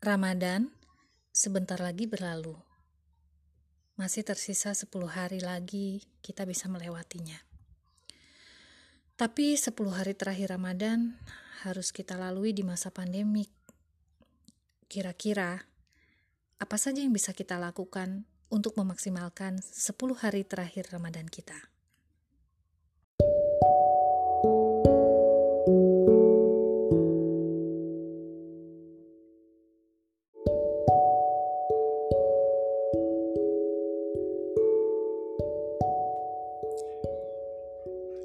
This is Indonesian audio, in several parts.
Ramadan sebentar lagi berlalu. Masih tersisa 10 hari lagi kita bisa melewatinya. Tapi 10 hari terakhir Ramadan harus kita lalui di masa pandemik. Kira-kira apa saja yang bisa kita lakukan untuk memaksimalkan 10 hari terakhir Ramadan kita?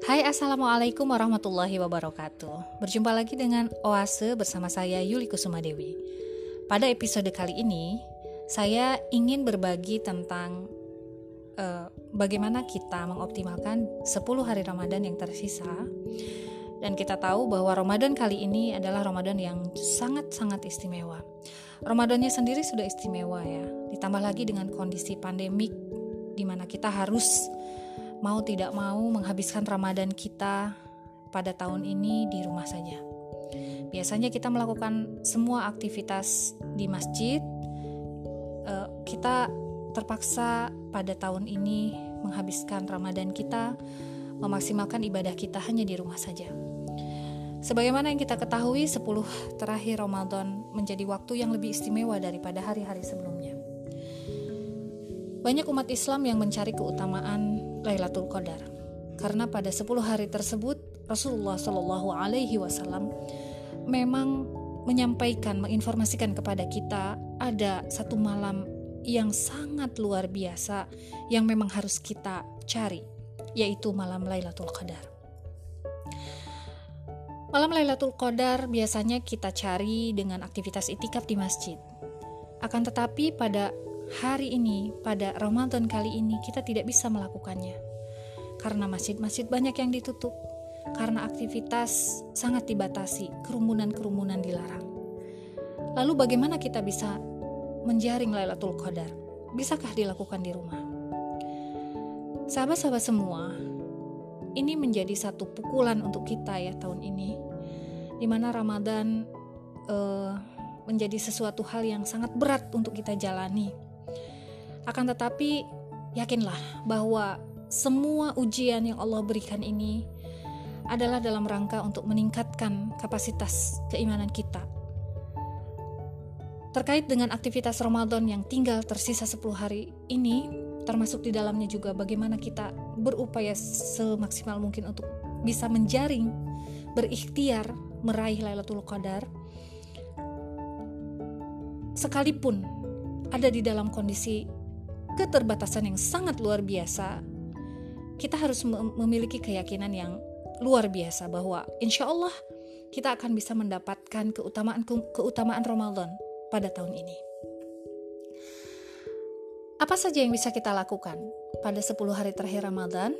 Hai Assalamualaikum warahmatullahi wabarakatuh. Berjumpa lagi dengan Oase bersama saya Yuli Kusuma Dewi. Pada episode kali ini Saya ingin berbagi tentang uh, Bagaimana kita mengoptimalkan 10 hari Ramadan yang tersisa. Dan kita tahu bahwa Ramadan kali ini adalah Ramadan yang sangat-sangat istimewa. Ramadannya sendiri sudah istimewa ya. Ditambah lagi dengan kondisi pandemik di mana kita harus mau tidak mau menghabiskan Ramadan kita pada tahun ini di rumah saja. Biasanya kita melakukan semua aktivitas di masjid. Eh, kita terpaksa pada tahun ini menghabiskan Ramadan kita, memaksimalkan ibadah kita hanya di rumah saja. Sebagaimana yang kita ketahui, 10 terakhir Ramadan menjadi waktu yang lebih istimewa daripada hari-hari sebelumnya. Banyak umat Islam yang mencari keutamaan Lailatul Qadar. Karena pada 10 hari tersebut Rasulullah Shallallahu alaihi wasallam memang menyampaikan, menginformasikan kepada kita ada satu malam yang sangat luar biasa yang memang harus kita cari, yaitu malam Lailatul Qadar. Malam Lailatul Qadar biasanya kita cari dengan aktivitas itikaf di masjid. Akan tetapi pada hari ini, pada Ramadan kali ini, kita tidak bisa melakukannya karena masjid-masjid banyak yang ditutup, karena aktivitas sangat dibatasi, kerumunan-kerumunan dilarang. Lalu, bagaimana kita bisa menjaring Lailatul Qadar? Bisakah dilakukan di rumah? Sahabat-sahabat semua, ini menjadi satu pukulan untuk kita ya tahun ini, di mana Ramadan uh, menjadi sesuatu hal yang sangat berat untuk kita jalani akan tetapi, yakinlah bahwa semua ujian yang Allah berikan ini adalah dalam rangka untuk meningkatkan kapasitas keimanan kita. Terkait dengan aktivitas Ramadan yang tinggal tersisa 10 hari ini, termasuk di dalamnya juga bagaimana kita berupaya semaksimal mungkin untuk bisa menjaring, berikhtiar meraih Lailatul Qadar. Sekalipun ada di dalam kondisi keterbatasan yang sangat luar biasa, kita harus memiliki keyakinan yang luar biasa bahwa insya Allah kita akan bisa mendapatkan keutamaan keutamaan Ramadan pada tahun ini. Apa saja yang bisa kita lakukan pada 10 hari terakhir Ramadan?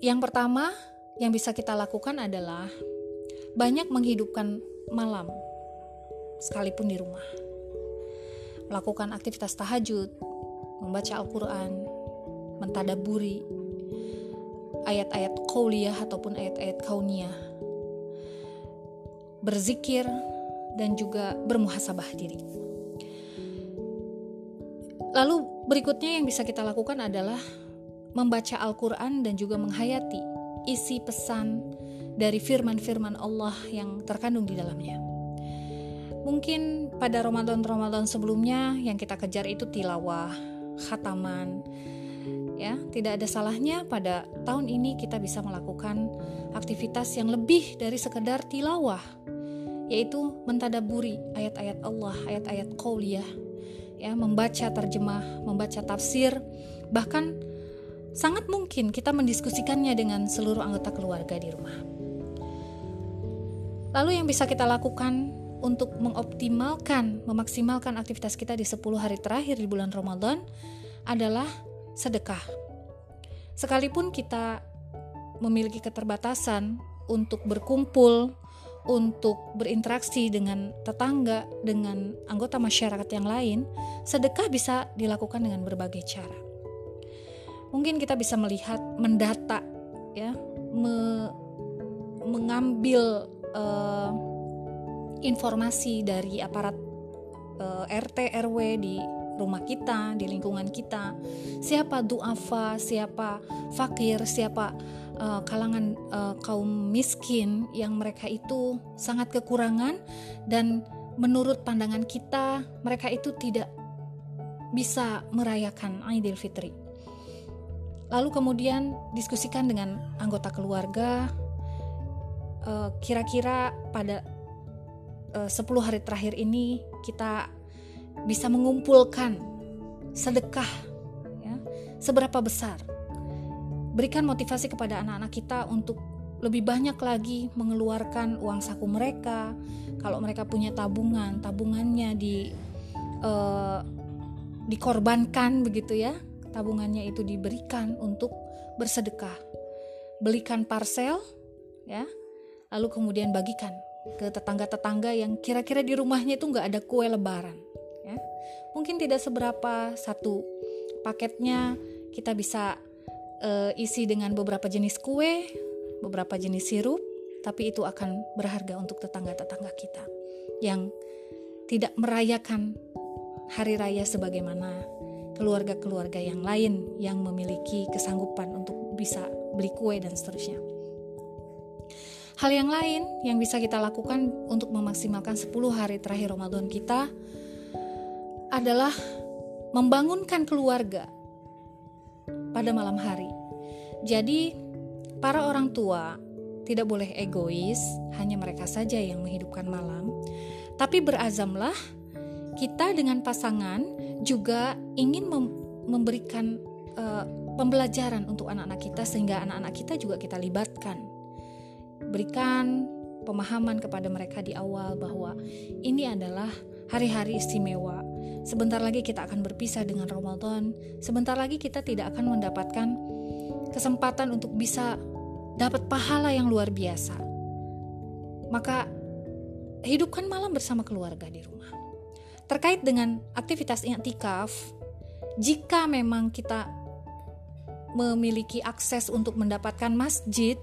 Yang pertama yang bisa kita lakukan adalah banyak menghidupkan malam sekalipun di rumah melakukan aktivitas tahajud, membaca Al-Quran, mentadaburi ayat-ayat kauliyah ataupun ayat-ayat kauniyah, berzikir, dan juga bermuhasabah diri. Lalu berikutnya yang bisa kita lakukan adalah membaca Al-Quran dan juga menghayati isi pesan dari firman-firman Allah yang terkandung di dalamnya. Mungkin pada Ramadan-Ramadan sebelumnya yang kita kejar itu tilawah, khataman. Ya, tidak ada salahnya pada tahun ini kita bisa melakukan aktivitas yang lebih dari sekedar tilawah, yaitu mentadaburi ayat-ayat Allah, ayat-ayat qauliyah, ya, membaca terjemah, membaca tafsir, bahkan sangat mungkin kita mendiskusikannya dengan seluruh anggota keluarga di rumah. Lalu yang bisa kita lakukan untuk mengoptimalkan, memaksimalkan aktivitas kita di 10 hari terakhir di bulan Ramadan adalah sedekah. Sekalipun kita memiliki keterbatasan untuk berkumpul, untuk berinteraksi dengan tetangga, dengan anggota masyarakat yang lain, sedekah bisa dilakukan dengan berbagai cara. Mungkin kita bisa melihat, mendata, ya, me, mengambil uh, informasi dari aparat uh, eh, RT RW di rumah kita, di lingkungan kita, siapa duafa, siapa fakir, siapa uh, kalangan uh, kaum miskin yang mereka itu sangat kekurangan dan menurut pandangan kita mereka itu tidak bisa merayakan Idul Fitri. Lalu kemudian diskusikan dengan anggota keluarga kira-kira pada 10 hari terakhir ini kita bisa mengumpulkan sedekah ya, seberapa besar. Berikan motivasi kepada anak-anak kita untuk lebih banyak lagi mengeluarkan uang saku mereka. Kalau mereka punya tabungan, tabungannya di uh, dikorbankan begitu ya. Tabungannya itu diberikan untuk bersedekah. Belikan parcel ya. Lalu kemudian bagikan ke tetangga-tetangga yang kira-kira di rumahnya itu nggak ada kue lebaran mungkin tidak seberapa satu paketnya kita bisa uh, isi dengan beberapa jenis kue, beberapa jenis sirup, tapi itu akan berharga untuk tetangga-tetangga kita yang tidak merayakan hari raya sebagaimana keluarga-keluarga yang lain yang memiliki kesanggupan untuk bisa beli kue dan seterusnya. Hal yang lain yang bisa kita lakukan untuk memaksimalkan 10 hari terakhir Ramadan kita adalah membangunkan keluarga pada malam hari. Jadi, para orang tua tidak boleh egois, hanya mereka saja yang menghidupkan malam, tapi berazamlah kita dengan pasangan juga ingin mem memberikan uh, pembelajaran untuk anak-anak kita sehingga anak-anak kita juga kita libatkan. Berikan pemahaman kepada mereka di awal bahwa ini adalah hari-hari istimewa Sebentar lagi kita akan berpisah dengan Ramadan. Sebentar lagi kita tidak akan mendapatkan kesempatan untuk bisa dapat pahala yang luar biasa. Maka hidupkan malam bersama keluarga di rumah. Terkait dengan aktivitas i'tikaf, jika memang kita memiliki akses untuk mendapatkan masjid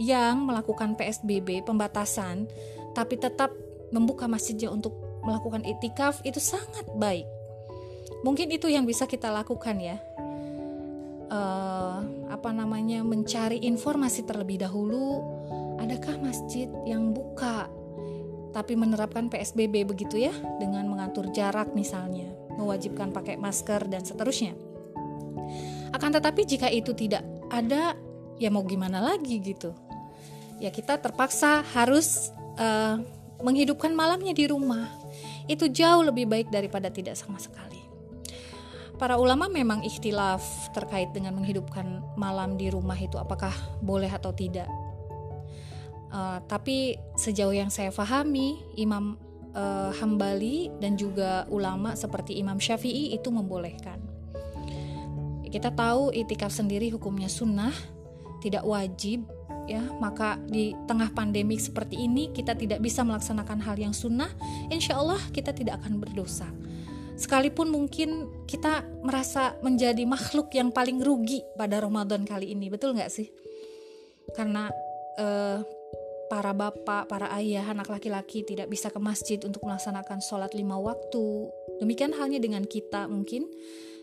yang melakukan PSBB pembatasan tapi tetap membuka masjidnya untuk melakukan itikaf itu sangat baik. Mungkin itu yang bisa kita lakukan ya. Uh, apa namanya mencari informasi terlebih dahulu. Adakah masjid yang buka tapi menerapkan PSBB begitu ya dengan mengatur jarak misalnya, mewajibkan pakai masker dan seterusnya. Akan tetapi jika itu tidak ada, ya mau gimana lagi gitu. Ya kita terpaksa harus uh, menghidupkan malamnya di rumah itu jauh lebih baik daripada tidak sama sekali. Para ulama memang ikhtilaf terkait dengan menghidupkan malam di rumah itu apakah boleh atau tidak. Uh, tapi sejauh yang saya pahami, Imam uh, Hambali dan juga ulama seperti Imam Syafi'i itu membolehkan. Kita tahu itikaf sendiri hukumnya sunnah, tidak wajib ya maka di tengah pandemik seperti ini kita tidak bisa melaksanakan hal yang sunnah insya Allah kita tidak akan berdosa. Sekalipun mungkin kita merasa menjadi makhluk yang paling rugi pada Ramadan kali ini betul nggak sih? Karena eh, para bapak para ayah anak laki-laki tidak bisa ke masjid untuk melaksanakan sholat lima waktu. Demikian halnya dengan kita mungkin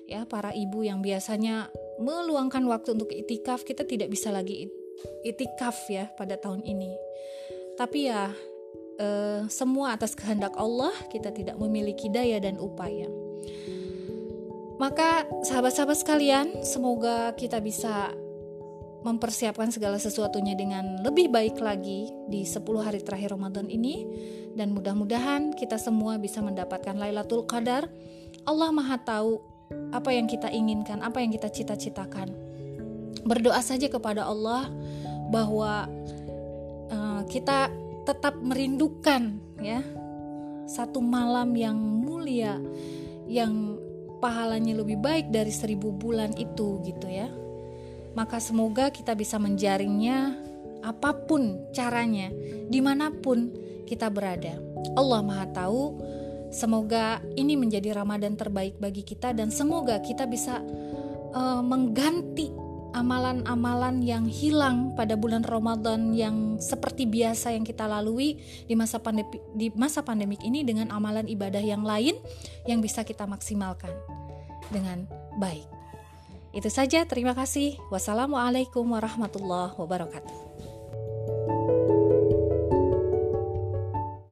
ya para ibu yang biasanya meluangkan waktu untuk itikaf kita tidak bisa lagi itikaf ya pada tahun ini. Tapi ya eh, semua atas kehendak Allah kita tidak memiliki daya dan upaya. Maka sahabat-sahabat sekalian, semoga kita bisa mempersiapkan segala sesuatunya dengan lebih baik lagi di 10 hari terakhir Ramadan ini dan mudah-mudahan kita semua bisa mendapatkan Lailatul Qadar. Allah Maha tahu apa yang kita inginkan, apa yang kita cita-citakan berdoa saja kepada Allah bahwa uh, kita tetap merindukan ya satu malam yang mulia yang pahalanya lebih baik dari seribu bulan itu gitu ya. Maka semoga kita bisa menjaringnya apa pun caranya di mana pun kita berada. Allah maha tahu semoga ini menjadi Ramadan terbaik bagi kita dan semoga kita bisa uh, mengganti amalan-amalan yang hilang pada bulan Ramadan yang seperti biasa yang kita lalui di masa pandemi di masa pandemik ini dengan amalan ibadah yang lain yang bisa kita maksimalkan dengan baik. Itu saja, terima kasih. Wassalamualaikum warahmatullahi wabarakatuh.